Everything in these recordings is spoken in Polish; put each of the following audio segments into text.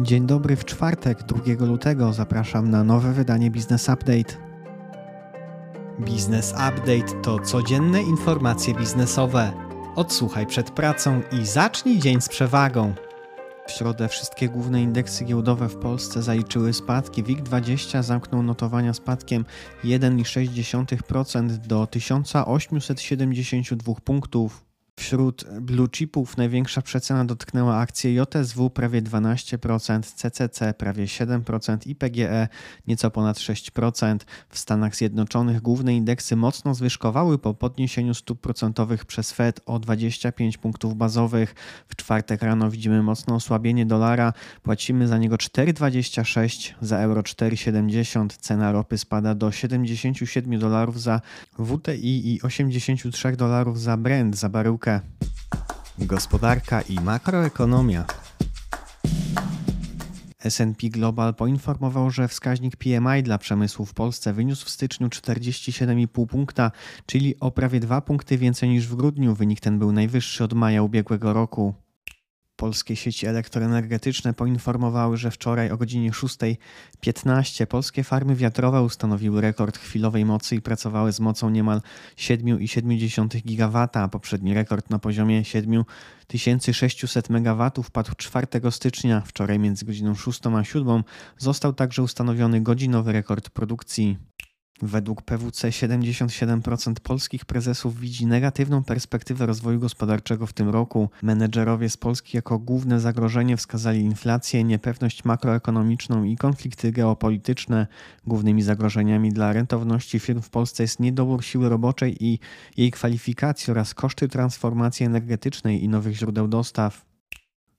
Dzień dobry w czwartek, 2 lutego. Zapraszam na nowe wydanie Business Update. Business Update to codzienne informacje biznesowe. Odsłuchaj przed pracą i zacznij dzień z przewagą. W środę wszystkie główne indeksy giełdowe w Polsce zaliczyły spadki. WIG20 zamknął notowania spadkiem 1,6% do 1872 punktów. Wśród blue chipów największa przecena dotknęła akcje JSW prawie 12%, CCC prawie 7% i PGE nieco ponad 6%. W Stanach Zjednoczonych główne indeksy mocno zwyżkowały po podniesieniu stóp procentowych przez Fed o 25 punktów bazowych. W czwartek rano widzimy mocne osłabienie dolara, płacimy za niego 4,26, za euro 4,70, cena ropy spada do 77 dolarów za WTI i 83 dolarów za Brent za baryłkę Gospodarka i makroekonomia. S&P Global poinformował, że wskaźnik PMI dla przemysłu w Polsce wyniósł w styczniu 47,5 punkta, czyli o prawie 2 punkty więcej niż w grudniu. Wynik ten był najwyższy od maja ubiegłego roku. Polskie sieci elektroenergetyczne poinformowały, że wczoraj o godzinie 6.15 polskie farmy wiatrowe ustanowiły rekord chwilowej mocy i pracowały z mocą niemal 7,7 GW, a poprzedni rekord na poziomie 7600 MW padł 4 stycznia. Wczoraj między godziną 6 a 7 został także ustanowiony godzinowy rekord produkcji. Według PWC 77% polskich prezesów widzi negatywną perspektywę rozwoju gospodarczego w tym roku. Menedżerowie z Polski jako główne zagrożenie wskazali inflację, niepewność makroekonomiczną i konflikty geopolityczne. Głównymi zagrożeniami dla rentowności firm w Polsce jest niedobór siły roboczej i jej kwalifikacji oraz koszty transformacji energetycznej i nowych źródeł dostaw.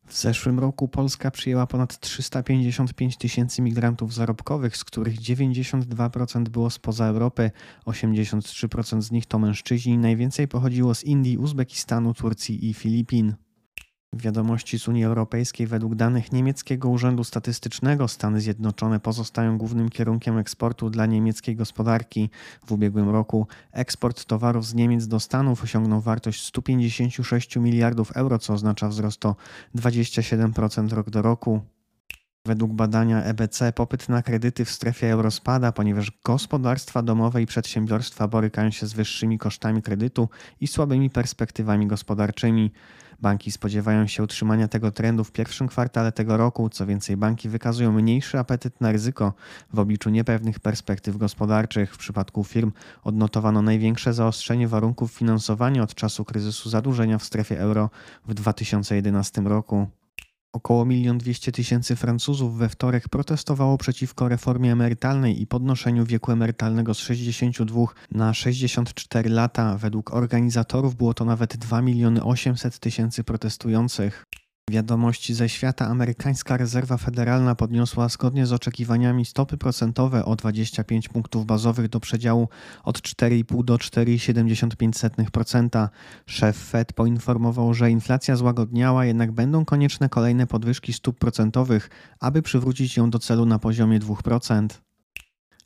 W zeszłym roku Polska przyjęła ponad 355 tysięcy migrantów zarobkowych, z których 92% było spoza Europy, 83% z nich to mężczyźni, najwięcej pochodziło z Indii, Uzbekistanu, Turcji i Filipin. Wiadomości z Unii Europejskiej według danych niemieckiego Urzędu Statystycznego Stany Zjednoczone pozostają głównym kierunkiem eksportu dla niemieckiej gospodarki. W ubiegłym roku eksport towarów z Niemiec do Stanów osiągnął wartość 156 miliardów euro, co oznacza wzrost o 27% rok do roku. Według badania EBC popyt na kredyty w strefie euro spada, ponieważ gospodarstwa domowe i przedsiębiorstwa borykają się z wyższymi kosztami kredytu i słabymi perspektywami gospodarczymi. Banki spodziewają się utrzymania tego trendu w pierwszym kwartale tego roku. Co więcej, banki wykazują mniejszy apetyt na ryzyko w obliczu niepewnych perspektyw gospodarczych. W przypadku firm odnotowano największe zaostrzenie warunków finansowania od czasu kryzysu zadłużenia w strefie euro w 2011 roku. Około 1 200 tysięcy Francuzów we wtorek protestowało przeciwko reformie emerytalnej i podnoszeniu wieku emerytalnego z 62 na 64 lata. Według organizatorów było to nawet 2 miliony 800 tysięcy protestujących. Wiadomości ze świata amerykańska rezerwa federalna podniosła zgodnie z oczekiwaniami stopy procentowe o 25 punktów bazowych do przedziału od 4,5 do 4,75%. Szef Fed poinformował, że inflacja złagodniała, jednak będą konieczne kolejne podwyżki stóp procentowych, aby przywrócić ją do celu na poziomie 2%.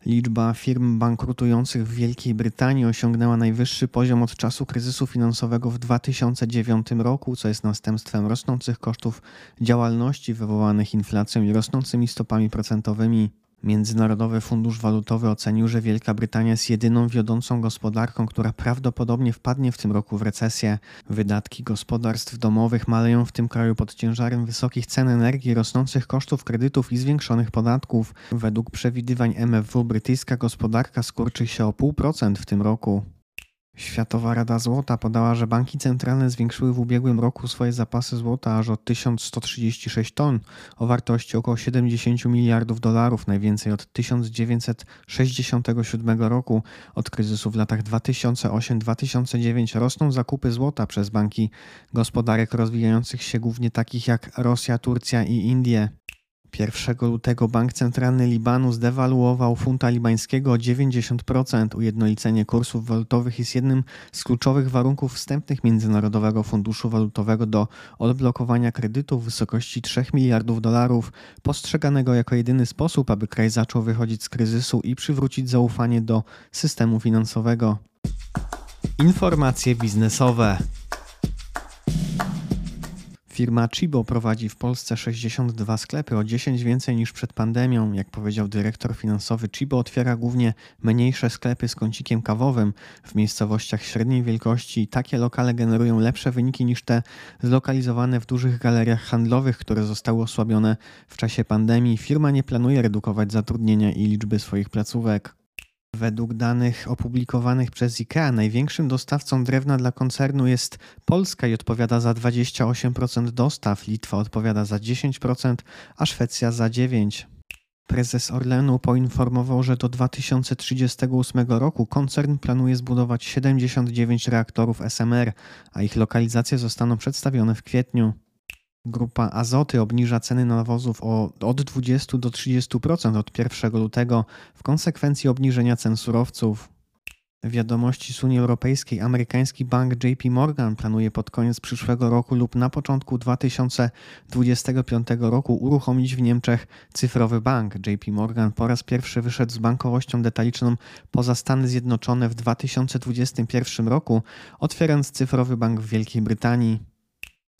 Liczba firm bankrutujących w Wielkiej Brytanii osiągnęła najwyższy poziom od czasu kryzysu finansowego w 2009 roku, co jest następstwem rosnących kosztów działalności wywołanych inflacją i rosnącymi stopami procentowymi. Międzynarodowy Fundusz Walutowy ocenił, że Wielka Brytania jest jedyną wiodącą gospodarką, która prawdopodobnie wpadnie w tym roku w recesję. Wydatki gospodarstw domowych maleją w tym kraju pod ciężarem wysokich cen energii, rosnących kosztów kredytów i zwiększonych podatków. Według przewidywań MFW brytyjska gospodarka skurczy się o 0,5% w tym roku. Światowa Rada Złota podała, że banki centralne zwiększyły w ubiegłym roku swoje zapasy złota aż o 1136 ton o wartości około 70 miliardów dolarów, najwięcej od 1967 roku. Od kryzysu w latach 2008-2009 rosną zakupy złota przez banki gospodarek rozwijających się głównie takich jak Rosja, Turcja i Indie. 1 lutego Bank Centralny Libanu zdewaluował funta libańskiego o 90%. Ujednolicenie kursów walutowych jest jednym z kluczowych warunków wstępnych Międzynarodowego Funduszu Walutowego do odblokowania kredytu w wysokości 3 miliardów dolarów, postrzeganego jako jedyny sposób, aby kraj zaczął wychodzić z kryzysu i przywrócić zaufanie do systemu finansowego. Informacje biznesowe. Firma Chibo prowadzi w Polsce 62 sklepy, o 10 więcej niż przed pandemią. Jak powiedział dyrektor finansowy, Chibo otwiera głównie mniejsze sklepy z kącikiem kawowym w miejscowościach średniej wielkości. Takie lokale generują lepsze wyniki niż te zlokalizowane w dużych galeriach handlowych, które zostały osłabione w czasie pandemii. Firma nie planuje redukować zatrudnienia i liczby swoich placówek. Według danych opublikowanych przez IKEA największym dostawcą drewna dla koncernu jest Polska i odpowiada za 28% dostaw, Litwa odpowiada za 10%, a Szwecja za 9%. Prezes Orlenu poinformował, że do 2038 roku koncern planuje zbudować 79 reaktorów SMR, a ich lokalizacje zostaną przedstawione w kwietniu. Grupa Azoty obniża ceny nawozów o od 20 do 30% od 1 lutego w konsekwencji obniżenia cen surowców. Wiadomości z Unii Europejskiej amerykański bank JP Morgan planuje pod koniec przyszłego roku lub na początku 2025 roku uruchomić w Niemczech cyfrowy bank. JP Morgan po raz pierwszy wyszedł z bankowością detaliczną poza Stany Zjednoczone w 2021 roku, otwierając cyfrowy bank w Wielkiej Brytanii.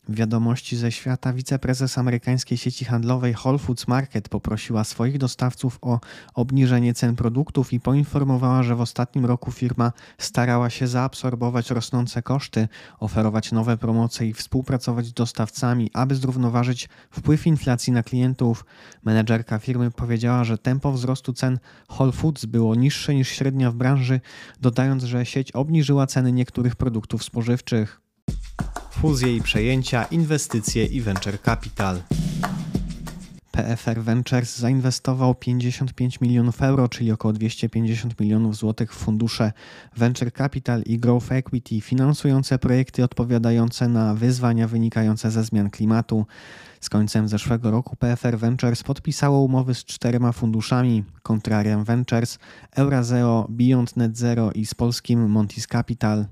Wiadomości ze świata wiceprezes amerykańskiej sieci handlowej Whole Foods Market poprosiła swoich dostawców o obniżenie cen produktów i poinformowała, że w ostatnim roku firma starała się zaabsorbować rosnące koszty, oferować nowe promocje i współpracować z dostawcami, aby zrównoważyć wpływ inflacji na klientów. Menedżerka firmy powiedziała, że tempo wzrostu cen Whole Foods było niższe niż średnia w branży, dodając, że sieć obniżyła ceny niektórych produktów spożywczych fuzje i przejęcia, inwestycje i venture capital. PFR Ventures zainwestował 55 milionów euro, czyli około 250 milionów złotych w fundusze Venture Capital i Growth Equity, finansujące projekty odpowiadające na wyzwania wynikające ze zmian klimatu. Z końcem zeszłego roku PFR Ventures podpisało umowy z czterema funduszami: Contrarian Ventures, Euraseo, Beyond Net Zero i z polskim Montis Capital.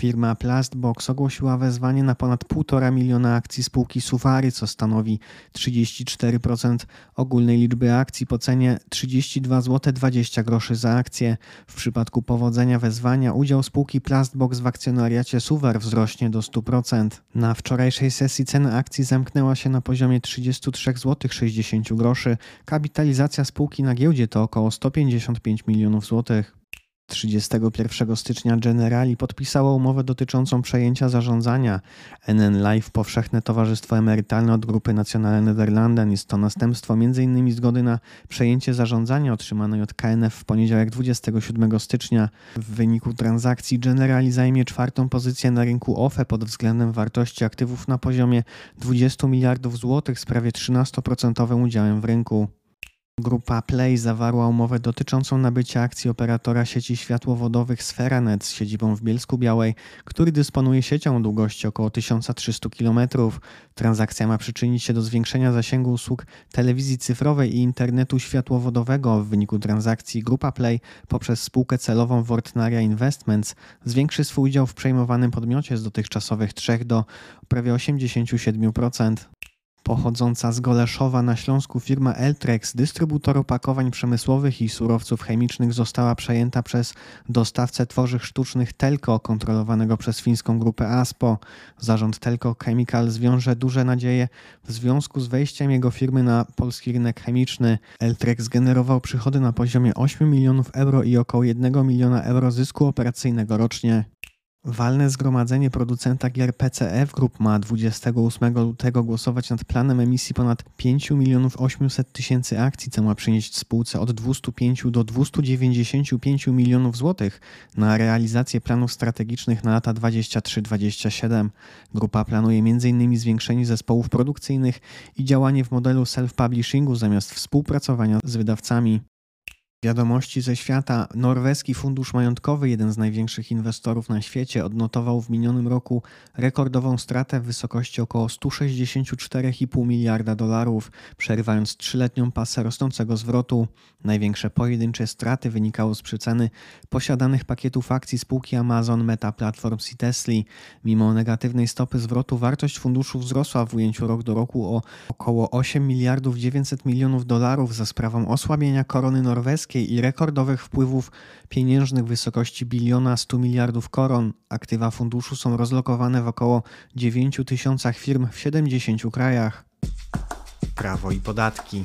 Firma Plastbox ogłosiła wezwanie na ponad 1,5 miliona akcji spółki Suwary, co stanowi 34% ogólnej liczby akcji po cenie 32 zł 20 groszy za akcję. W przypadku powodzenia wezwania udział spółki Plastbox w akcjonariacie Suwar wzrośnie do 100%. Na wczorajszej sesji cena akcji zamknęła się na poziomie 33 zł 60 groszy. Kapitalizacja spółki na giełdzie to około 155 milionów złotych. 31 stycznia Generali podpisało umowę dotyczącą przejęcia zarządzania NN Life Powszechne Towarzystwo Emerytalne od Grupy Nacjonalnej Nederlanden. Jest to następstwo m.in. zgody na przejęcie zarządzania otrzymanej od KNF w poniedziałek 27 stycznia. W wyniku transakcji Generali zajmie czwartą pozycję na rynku OFE pod względem wartości aktywów na poziomie 20 miliardów złotych z prawie 13% udziałem w rynku. Grupa Play zawarła umowę dotyczącą nabycia akcji operatora sieci światłowodowych Sferanet z siedzibą w Bielsku Białej, który dysponuje siecią długości około 1300 km. Transakcja ma przyczynić się do zwiększenia zasięgu usług telewizji cyfrowej i internetu światłowodowego. W wyniku transakcji Grupa Play poprzez spółkę celową Wortnaria Investments zwiększy swój udział w przejmowanym podmiocie z dotychczasowych 3 do prawie 87%. Pochodząca z Goleszowa na Śląsku firma Eltrex, dystrybutor opakowań przemysłowych i surowców chemicznych, została przejęta przez dostawcę tworzyw sztucznych Telco, kontrolowanego przez fińską grupę ASPO. Zarząd Telco Chemical zwiąże duże nadzieje w związku z wejściem jego firmy na polski rynek chemiczny. Eltrex generował przychody na poziomie 8 milionów euro i około 1 miliona euro zysku operacyjnego rocznie. Walne Zgromadzenie Producenta Gier PCF Group ma 28 lutego głosować nad planem emisji ponad 5 milionów 800 tysięcy akcji, co ma przynieść spółce od 205 do 295 milionów złotych na realizację planów strategicznych na lata 23-27. Grupa planuje m.in. zwiększenie zespołów produkcyjnych i działanie w modelu self-publishingu zamiast współpracowania z wydawcami. Wiadomości ze świata. Norweski Fundusz Majątkowy, jeden z największych inwestorów na świecie, odnotował w minionym roku rekordową stratę w wysokości około 164,5 miliarda dolarów, przerywając trzyletnią pasę rosnącego zwrotu. Największe pojedyncze straty wynikały z przyceny posiadanych pakietów akcji spółki Amazon, Meta Platforms i Tesla. Mimo negatywnej stopy zwrotu wartość funduszu wzrosła w ujęciu rok do roku o około 8 miliardów 900 milionów dolarów za sprawą osłabienia korony norweskiej Europejskiej i rekordowych wpływów pieniężnych w wysokości biliona 100 miliardów koron. Aktywa funduszu są rozlokowane w około 9 tysiącach firm w 70 krajach. Prawo i podatki.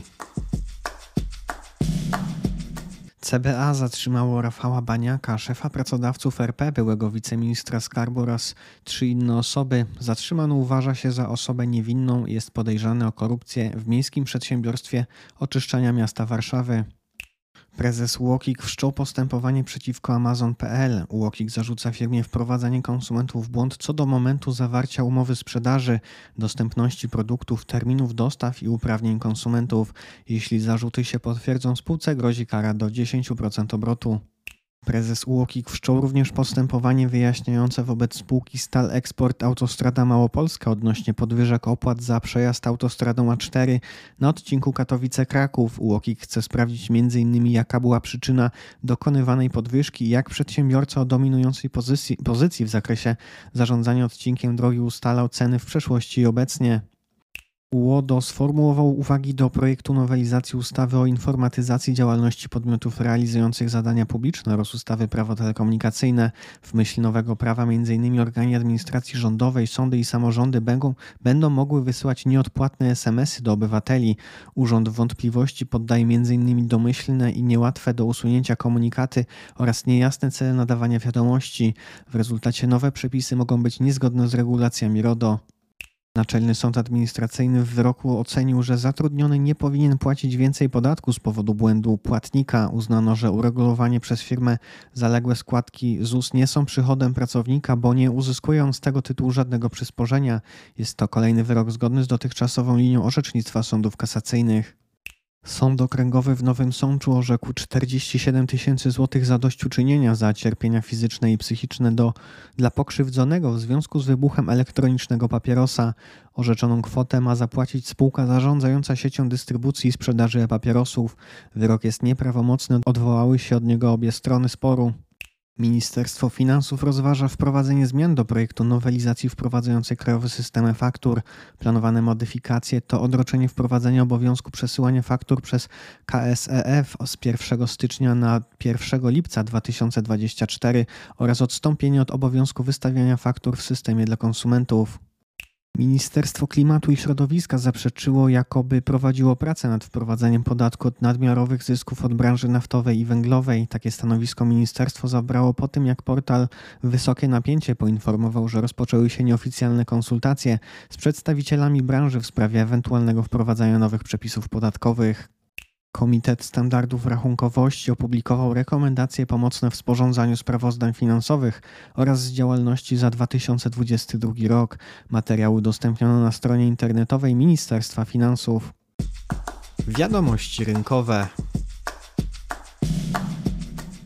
CBA zatrzymało Rafała Baniaka, szefa pracodawców RP, byłego wiceministra skarbu oraz trzy inne osoby. Zatrzymano uważa się za osobę niewinną, jest podejrzany o korupcję w miejskim przedsiębiorstwie oczyszczania miasta Warszawy. Prezes Łokik wszczął postępowanie przeciwko Amazon.pl. Łokik zarzuca firmie wprowadzanie konsumentów w błąd co do momentu zawarcia umowy sprzedaży, dostępności produktów, terminów dostaw i uprawnień konsumentów. Jeśli zarzuty się potwierdzą, spółce grozi kara do 10% obrotu. Prezes UOKiK wszczął również postępowanie wyjaśniające wobec spółki Stal Export Autostrada Małopolska odnośnie podwyżek opłat za przejazd autostradą A4 na odcinku Katowice-Kraków. UOKiK chce sprawdzić m.in. jaka była przyczyna dokonywanej podwyżki i jak przedsiębiorca o dominującej pozycji, pozycji w zakresie zarządzania odcinkiem drogi ustalał ceny w przeszłości i obecnie. UODO sformułował uwagi do projektu nowelizacji ustawy o informatyzacji działalności podmiotów realizujących zadania publiczne oraz ustawy prawo telekomunikacyjne. W myśl nowego prawa m.in. organy administracji rządowej, sądy i samorządy będą, będą mogły wysyłać nieodpłatne SMS-y do obywateli. Urząd wątpliwości poddaje m.in. domyślne i niełatwe do usunięcia komunikaty oraz niejasne cele nadawania wiadomości. W rezultacie nowe przepisy mogą być niezgodne z regulacjami RODO. Naczelny Sąd Administracyjny w wyroku ocenił, że zatrudniony nie powinien płacić więcej podatku z powodu błędu płatnika. Uznano, że uregulowanie przez firmę zaległe składki ZUS nie są przychodem pracownika, bo nie uzyskują z tego tytułu żadnego przysporzenia. Jest to kolejny wyrok zgodny z dotychczasową linią orzecznictwa sądów kasacyjnych. Sąd okręgowy w Nowym Sączu orzekł 47 tysięcy złotych zadośćuczynienia za cierpienia fizyczne i psychiczne do, dla pokrzywdzonego w związku z wybuchem elektronicznego papierosa. Orzeczoną kwotę ma zapłacić spółka zarządzająca siecią dystrybucji i sprzedaży papierosów. Wyrok jest nieprawomocny, odwołały się od niego obie strony sporu. Ministerstwo Finansów rozważa wprowadzenie zmian do projektu nowelizacji wprowadzającej krajowy system faktur. Planowane modyfikacje to odroczenie wprowadzenia obowiązku przesyłania faktur przez KSEF z 1 stycznia na 1 lipca 2024 oraz odstąpienie od obowiązku wystawiania faktur w systemie dla konsumentów. Ministerstwo Klimatu i Środowiska zaprzeczyło, jakoby prowadziło pracę nad wprowadzeniem podatku od nadmiarowych zysków od branży naftowej i węglowej. Takie stanowisko ministerstwo zabrało po tym, jak portal Wysokie Napięcie poinformował, że rozpoczęły się nieoficjalne konsultacje z przedstawicielami branży w sprawie ewentualnego wprowadzania nowych przepisów podatkowych. Komitet Standardów Rachunkowości opublikował rekomendacje pomocne w sporządzaniu sprawozdań finansowych oraz z działalności za 2022 rok. Materiały udostępniono na stronie internetowej Ministerstwa Finansów. Wiadomości rynkowe.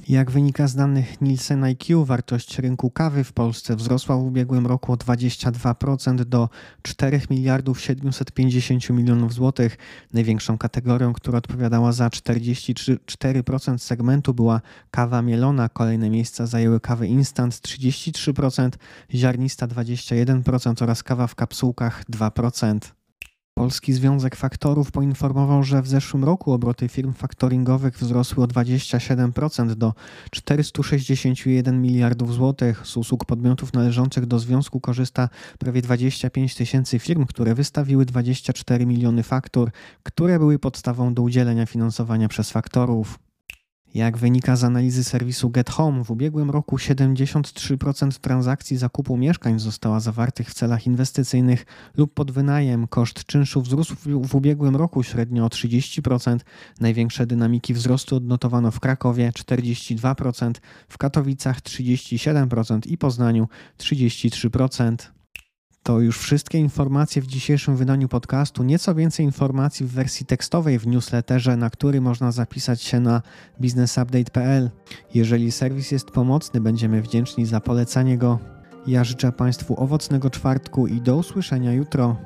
Jak wynika z danych Nielsen IQ, wartość rynku kawy w Polsce wzrosła w ubiegłym roku o 22% do 4 miliardów 750 milionów złotych. Największą kategorią, która odpowiadała za 44% segmentu była kawa mielona. Kolejne miejsca zajęły kawy instant 33%, ziarnista 21% oraz kawa w kapsułkach 2%. Polski Związek Faktorów poinformował, że w zeszłym roku obroty firm faktoringowych wzrosły o 27% do 461 miliardów złotych. Z usług podmiotów należących do związku korzysta prawie 25 tysięcy firm, które wystawiły 24 miliony faktur, które były podstawą do udzielenia finansowania przez faktorów. Jak wynika z analizy serwisu Get Home, w ubiegłym roku 73% transakcji zakupu mieszkań została zawartych w celach inwestycyjnych lub pod wynajem. Koszt czynszów wzrósł w ubiegłym roku średnio o 30%. Największe dynamiki wzrostu odnotowano w Krakowie 42%, w Katowicach 37% i Poznaniu 33%. To już wszystkie informacje w dzisiejszym wydaniu podcastu. Nieco więcej informacji w wersji tekstowej w newsletterze, na który można zapisać się na businessupdate.pl. Jeżeli serwis jest pomocny, będziemy wdzięczni za polecanie go. Ja życzę Państwu owocnego czwartku i do usłyszenia jutro.